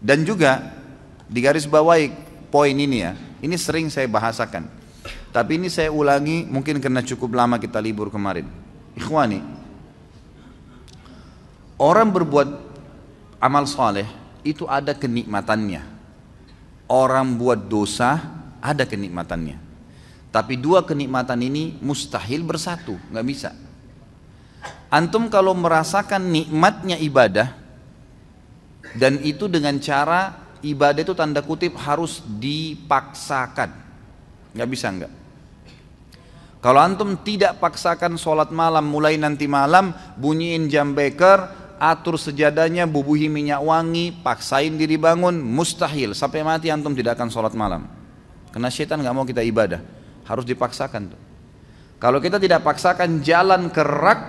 Dan juga di garis bawahi poin ini ya, ini sering saya bahasakan. Tapi ini saya ulangi mungkin karena cukup lama kita libur kemarin. Ikhwani, orang berbuat amal soleh itu ada kenikmatannya. Orang buat dosa ada kenikmatannya. Tapi dua kenikmatan ini mustahil bersatu, nggak bisa. Antum kalau merasakan nikmatnya ibadah dan itu dengan cara ibadah itu tanda kutip harus dipaksakan, nggak bisa nggak. Kalau antum tidak paksakan sholat malam mulai nanti malam bunyiin jam beker, atur sejadahnya, bubuhi minyak wangi, paksain diri bangun, mustahil sampai mati antum tidak akan sholat malam. Karena syaitan nggak mau kita ibadah, harus dipaksakan tuh. Kalau kita tidak paksakan jalan ke rak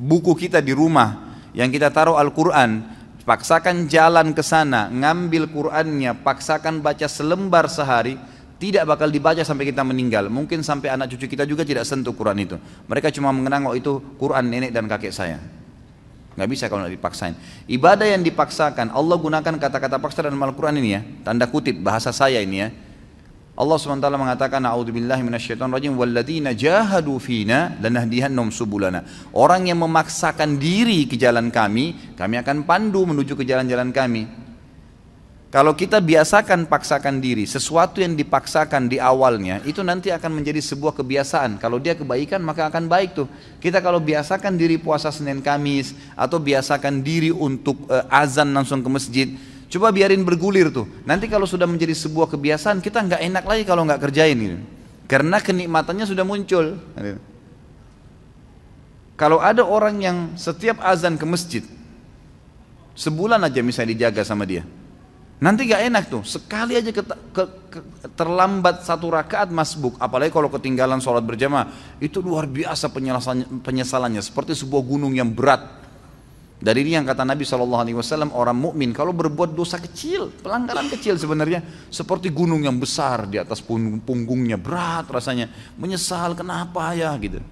buku kita di rumah yang kita taruh Al-Quran, paksakan jalan ke sana, ngambil Qurannya, paksakan baca selembar sehari, tidak bakal dibaca sampai kita meninggal. Mungkin sampai anak cucu kita juga tidak sentuh Quran itu. Mereka cuma mengenang oh itu Quran nenek dan kakek saya. Nggak bisa kalau nggak dipaksain. Ibadah yang dipaksakan, Allah gunakan kata-kata paksa dalam Al-Quran ini ya. Tanda kutip, bahasa saya ini ya. Allah SWT mengatakan A'udzubillahi minasyaitonirrajim walladzina jahadu fina lanahdihannahum subulana. Orang yang memaksakan diri ke jalan kami, kami akan pandu menuju ke jalan-jalan kami. Kalau kita biasakan paksakan diri, sesuatu yang dipaksakan di awalnya itu nanti akan menjadi sebuah kebiasaan. Kalau dia kebaikan maka akan baik tuh. Kita kalau biasakan diri puasa Senin Kamis atau biasakan diri untuk uh, azan langsung ke masjid, coba biarin bergulir tuh. Nanti kalau sudah menjadi sebuah kebiasaan kita nggak enak lagi kalau nggak kerjain gitu. Karena kenikmatannya sudah muncul. Kalau ada orang yang setiap azan ke masjid, sebulan aja misalnya dijaga sama dia, Nanti gak enak tuh, sekali aja ke, ke, ke, terlambat satu rakaat masbuk, apalagi kalau ketinggalan sholat berjamaah, itu luar biasa penyesalannya, seperti sebuah gunung yang berat. Dari ini yang kata Nabi SAW, orang mukmin kalau berbuat dosa kecil, pelanggaran kecil sebenarnya, seperti gunung yang besar di atas punggungnya, berat rasanya, menyesal kenapa ya gitu.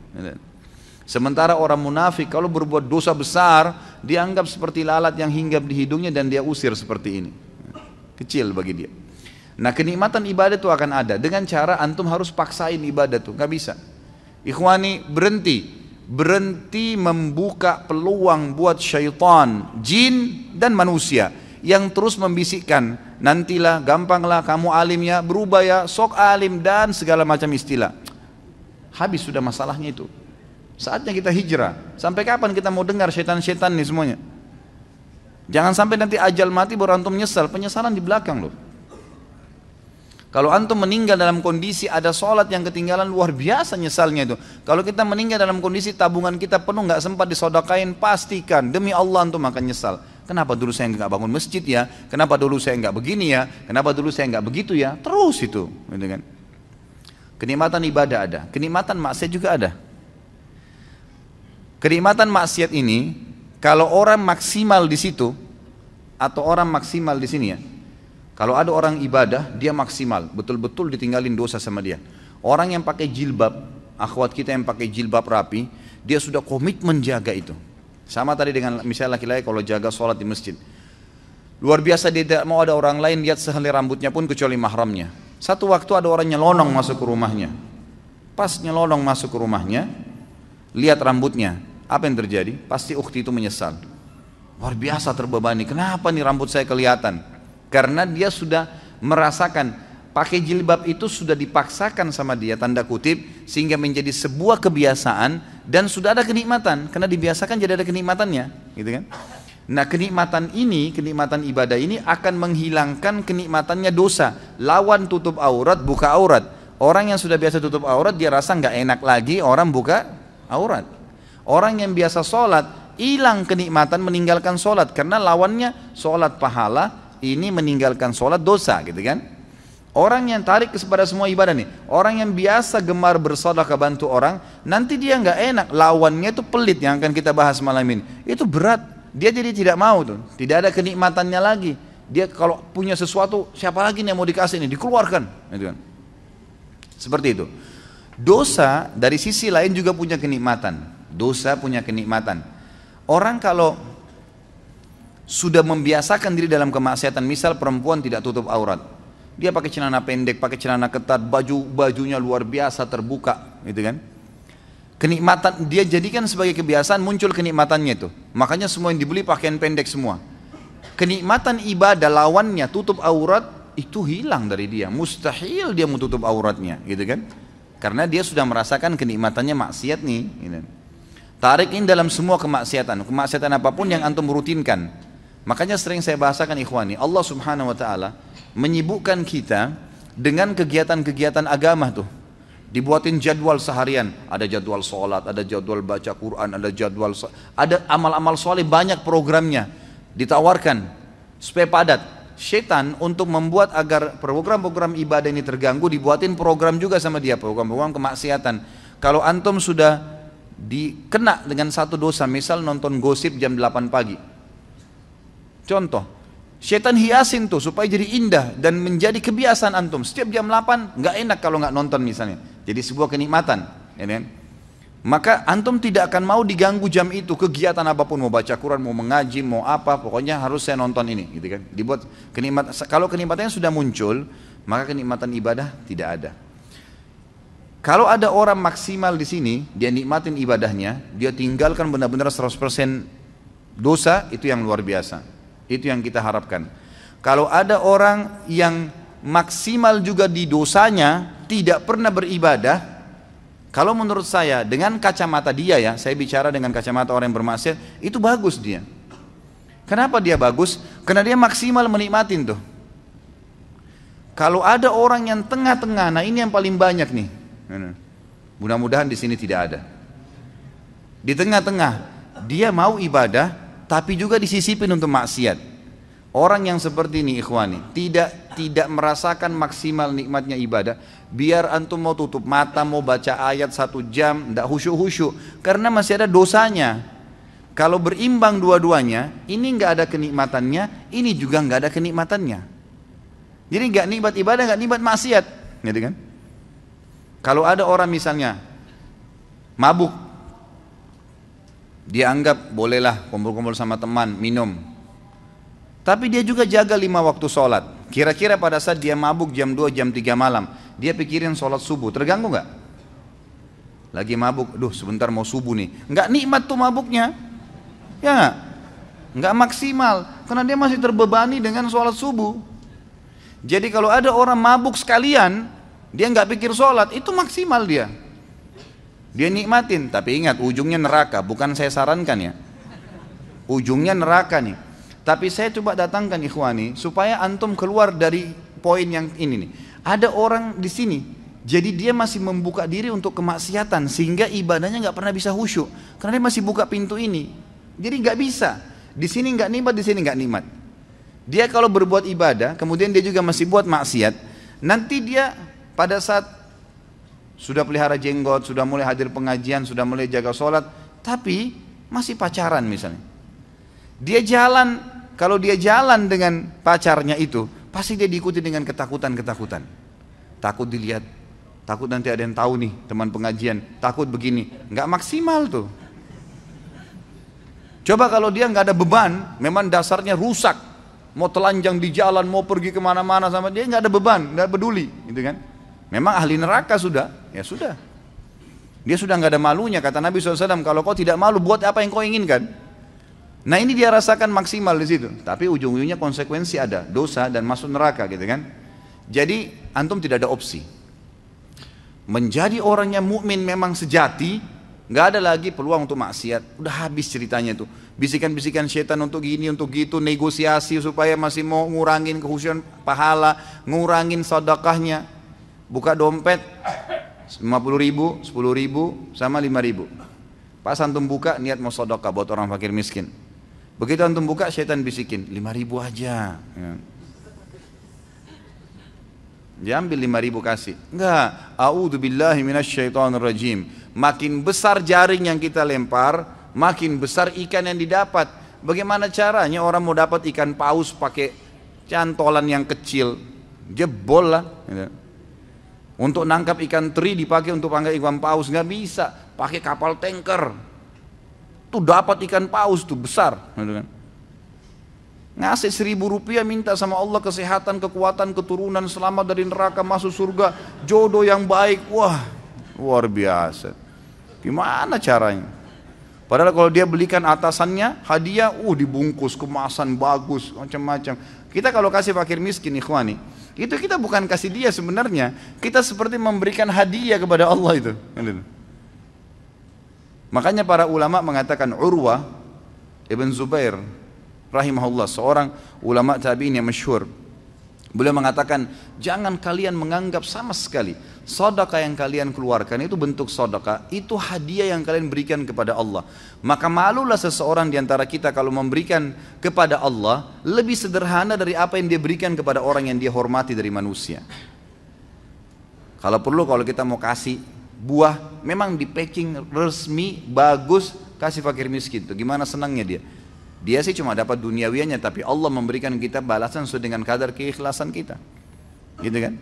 Sementara orang munafik kalau berbuat dosa besar, dianggap seperti lalat yang hinggap di hidungnya dan dia usir seperti ini kecil bagi dia. Nah kenikmatan ibadah itu akan ada dengan cara antum harus paksain ibadah tuh, nggak bisa. Ikhwani berhenti, berhenti membuka peluang buat syaitan, jin dan manusia yang terus membisikkan nantilah gampanglah kamu alim ya berubah ya sok alim dan segala macam istilah. Habis sudah masalahnya itu. Saatnya kita hijrah. Sampai kapan kita mau dengar syaitan-syaitan nih semuanya? Jangan sampai nanti ajal mati baru antum menyesal, penyesalan di belakang loh. Kalau antum meninggal dalam kondisi ada sholat yang ketinggalan luar biasa nyesalnya itu. Kalau kita meninggal dalam kondisi tabungan kita penuh nggak sempat disodakain, pastikan demi Allah antum akan nyesal. Kenapa dulu saya nggak bangun masjid ya? Kenapa dulu saya nggak begini ya? Kenapa dulu saya nggak begitu ya? Terus itu, gitu kan? Kenikmatan ibadah ada, kenikmatan maksiat juga ada. Kenikmatan maksiat ini kalau orang maksimal di situ atau orang maksimal di sini ya. Kalau ada orang ibadah, dia maksimal, betul-betul ditinggalin dosa sama dia. Orang yang pakai jilbab, akhwat kita yang pakai jilbab rapi, dia sudah komitmen jaga itu. Sama tadi dengan misalnya laki-laki kalau jaga sholat di masjid. Luar biasa dia tidak mau ada orang lain lihat sehelai rambutnya pun kecuali mahramnya. Satu waktu ada orang nyelonong masuk ke rumahnya. Pas nyelonong masuk ke rumahnya, lihat rambutnya, apa yang terjadi? Pasti ukti itu menyesal. Luar biasa terbebani. Kenapa nih rambut saya kelihatan? Karena dia sudah merasakan pakai jilbab itu sudah dipaksakan sama dia tanda kutip sehingga menjadi sebuah kebiasaan dan sudah ada kenikmatan. Karena dibiasakan jadi ada kenikmatannya gitu kan? Nah kenikmatan ini kenikmatan ibadah ini akan menghilangkan kenikmatannya dosa. Lawan tutup aurat buka aurat. Orang yang sudah biasa tutup aurat dia rasa nggak enak lagi orang buka aurat. Orang yang biasa sholat, hilang kenikmatan meninggalkan sholat. Karena lawannya sholat pahala, ini meninggalkan sholat dosa gitu kan. Orang yang tarik kepada semua ibadah nih, orang yang biasa gemar bersedekah bantu orang, nanti dia nggak enak, lawannya itu pelit yang akan kita bahas malam ini. Itu berat, dia jadi tidak mau tuh, tidak ada kenikmatannya lagi. Dia kalau punya sesuatu, siapa lagi nih yang mau dikasih ini, dikeluarkan, gitu kan. Seperti itu. Dosa dari sisi lain juga punya kenikmatan. Dosa punya kenikmatan. Orang kalau sudah membiasakan diri dalam kemaksiatan. Misal perempuan tidak tutup aurat. Dia pakai celana pendek, pakai celana ketat, baju bajunya luar biasa terbuka, gitu kan? Kenikmatan dia jadikan sebagai kebiasaan muncul kenikmatannya itu. Makanya semua yang dibeli pakaian pendek semua. Kenikmatan ibadah lawannya tutup aurat itu hilang dari dia. Mustahil dia mau tutup auratnya, gitu kan? Karena dia sudah merasakan kenikmatannya maksiat nih. Gitu. Tarik ini dalam semua kemaksiatan, kemaksiatan apa pun yang antum rutinkan. Makanya sering saya bahasakan ikhwani, Allah subhanahu wa ta'ala menyibukkan kita dengan kegiatan-kegiatan agama tuh. Dibuatin jadwal seharian, ada jadwal sholat, ada jadwal baca Quran, ada jadwal, ada amal-amal soleh banyak programnya ditawarkan supaya padat. Setan untuk membuat agar program-program ibadah ini terganggu dibuatin program juga sama dia, program-program kemaksiatan. Kalau antum sudah dikena dengan satu dosa, misal nonton gosip jam 8 pagi. Contoh, setan hiasin tuh supaya jadi indah dan menjadi kebiasaan antum. Setiap jam 8 nggak enak kalau nggak nonton misalnya. Jadi sebuah kenikmatan, ya kan? Maka antum tidak akan mau diganggu jam itu kegiatan apa pun mau baca Quran mau mengaji mau apa pokoknya harus saya nonton ini gitu kan dibuat kenikmatan kalau kenikmatannya sudah muncul maka kenikmatan ibadah tidak ada kalau ada orang maksimal di sini dia nikmatin ibadahnya dia tinggalkan benar-benar 100% dosa itu yang luar biasa itu yang kita harapkan kalau ada orang yang maksimal juga di dosanya tidak pernah beribadah kalau menurut saya dengan kacamata dia ya, saya bicara dengan kacamata orang yang bermaksiat, itu bagus dia. Kenapa dia bagus? Karena dia maksimal menikmatin tuh. Kalau ada orang yang tengah-tengah, nah ini yang paling banyak nih. Mudah-mudahan di sini tidak ada. Di tengah-tengah, dia mau ibadah, tapi juga disisipin untuk maksiat. Orang yang seperti ini ikhwani, tidak tidak merasakan maksimal nikmatnya ibadah, biar antum mau tutup mata mau baca ayat satu jam tidak khusyuk khusyuk karena masih ada dosanya. Kalau berimbang dua-duanya ini nggak ada kenikmatannya ini juga nggak ada kenikmatannya. Jadi nggak nikmat ibadah nggak nikmat maksiat. Gitu kan? Kalau ada orang misalnya mabuk dia anggap bolehlah kumpul-kumpul sama teman minum tapi dia juga jaga lima waktu sholat kira-kira pada saat dia mabuk jam 2 jam 3 malam dia pikirin sholat subuh, terganggu nggak? Lagi mabuk, duh sebentar mau subuh nih, nggak nikmat tuh mabuknya, ya nggak? Nggak maksimal, karena dia masih terbebani dengan sholat subuh. Jadi kalau ada orang mabuk sekalian, dia nggak pikir sholat, itu maksimal dia. Dia nikmatin, tapi ingat ujungnya neraka, bukan saya sarankan ya. Ujungnya neraka nih. Tapi saya coba datangkan ikhwani supaya antum keluar dari poin yang ini nih. Ada orang di sini, jadi dia masih membuka diri untuk kemaksiatan sehingga ibadahnya nggak pernah bisa khusyuk karena dia masih buka pintu ini. Jadi nggak bisa. Di sini nggak nikmat, di sini nggak nikmat. Dia kalau berbuat ibadah, kemudian dia juga masih buat maksiat, nanti dia pada saat sudah pelihara jenggot, sudah mulai hadir pengajian, sudah mulai jaga sholat, tapi masih pacaran misalnya. Dia jalan, kalau dia jalan dengan pacarnya itu, Pasti dia diikuti dengan ketakutan-ketakutan. Takut dilihat, takut nanti ada yang tahu nih teman pengajian, takut begini. Nggak maksimal tuh. Coba kalau dia nggak ada beban, memang dasarnya rusak. Mau telanjang di jalan, mau pergi ke mana-mana sama dia nggak ada beban, nggak peduli, gitu kan? Memang ahli neraka sudah, ya sudah. Dia sudah nggak ada malunya kata Nabi SAW. Kalau kau tidak malu, buat apa yang kau inginkan? Nah ini dia rasakan maksimal di situ. Tapi ujung-ujungnya konsekuensi ada, dosa dan masuk neraka gitu kan. Jadi antum tidak ada opsi. Menjadi orang yang mukmin memang sejati, nggak ada lagi peluang untuk maksiat. Udah habis ceritanya tuh. Bisikan-bisikan setan untuk gini, untuk gitu, negosiasi supaya masih mau ngurangin kehusuan pahala, ngurangin sedekahnya. Buka dompet 50 ribu, 10 ribu, sama 5 ribu. Pas antum buka niat mau sedekah buat orang fakir miskin. Begitu antum buka, syaitan bisikin, lima ribu aja. Ya. Dia ambil lima ribu kasih. Enggak. A'udhu billahi rajim. Makin besar jaring yang kita lempar, makin besar ikan yang didapat. Bagaimana caranya orang mau dapat ikan paus pakai cantolan yang kecil? Jebol lah. Gitu. Untuk nangkap ikan teri dipakai untuk panggil ikan paus nggak bisa. Pakai kapal tanker tuh dapat ikan paus tuh besar gitu kan. Ngasih seribu rupiah minta sama Allah kesehatan, kekuatan, keturunan, selamat dari neraka, masuk surga, jodoh yang baik. Wah, luar biasa. Gimana caranya? Padahal kalau dia belikan atasannya hadiah, uh dibungkus kemasan bagus macam-macam. Kita kalau kasih fakir miskin ikhwani, itu kita bukan kasih dia sebenarnya. Kita seperti memberikan hadiah kepada Allah itu. Makanya para ulama mengatakan Urwa Ibn Zubair rahimahullah seorang ulama tabi'in yang masyhur Beliau mengatakan, jangan kalian menganggap sama sekali sodaka yang kalian keluarkan itu bentuk sodaka, itu hadiah yang kalian berikan kepada Allah. Maka malulah seseorang di antara kita kalau memberikan kepada Allah lebih sederhana dari apa yang dia berikan kepada orang yang dia hormati dari manusia. Kalau perlu kalau kita mau kasih buah, memang di packing resmi, bagus, kasih fakir miskin. Tuh, gimana senangnya dia. Dia sih cuma dapat duniawianya tapi Allah memberikan kita balasan sesuai dengan kadar keikhlasan kita. Gitu kan?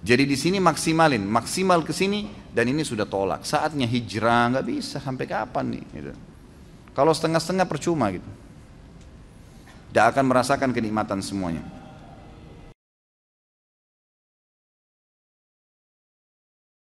Jadi di sini maksimalin, maksimal ke sini dan ini sudah tolak. Saatnya hijrah nggak bisa sampai kapan nih? Gitu. Kalau setengah-setengah percuma gitu. Tidak akan merasakan kenikmatan semuanya.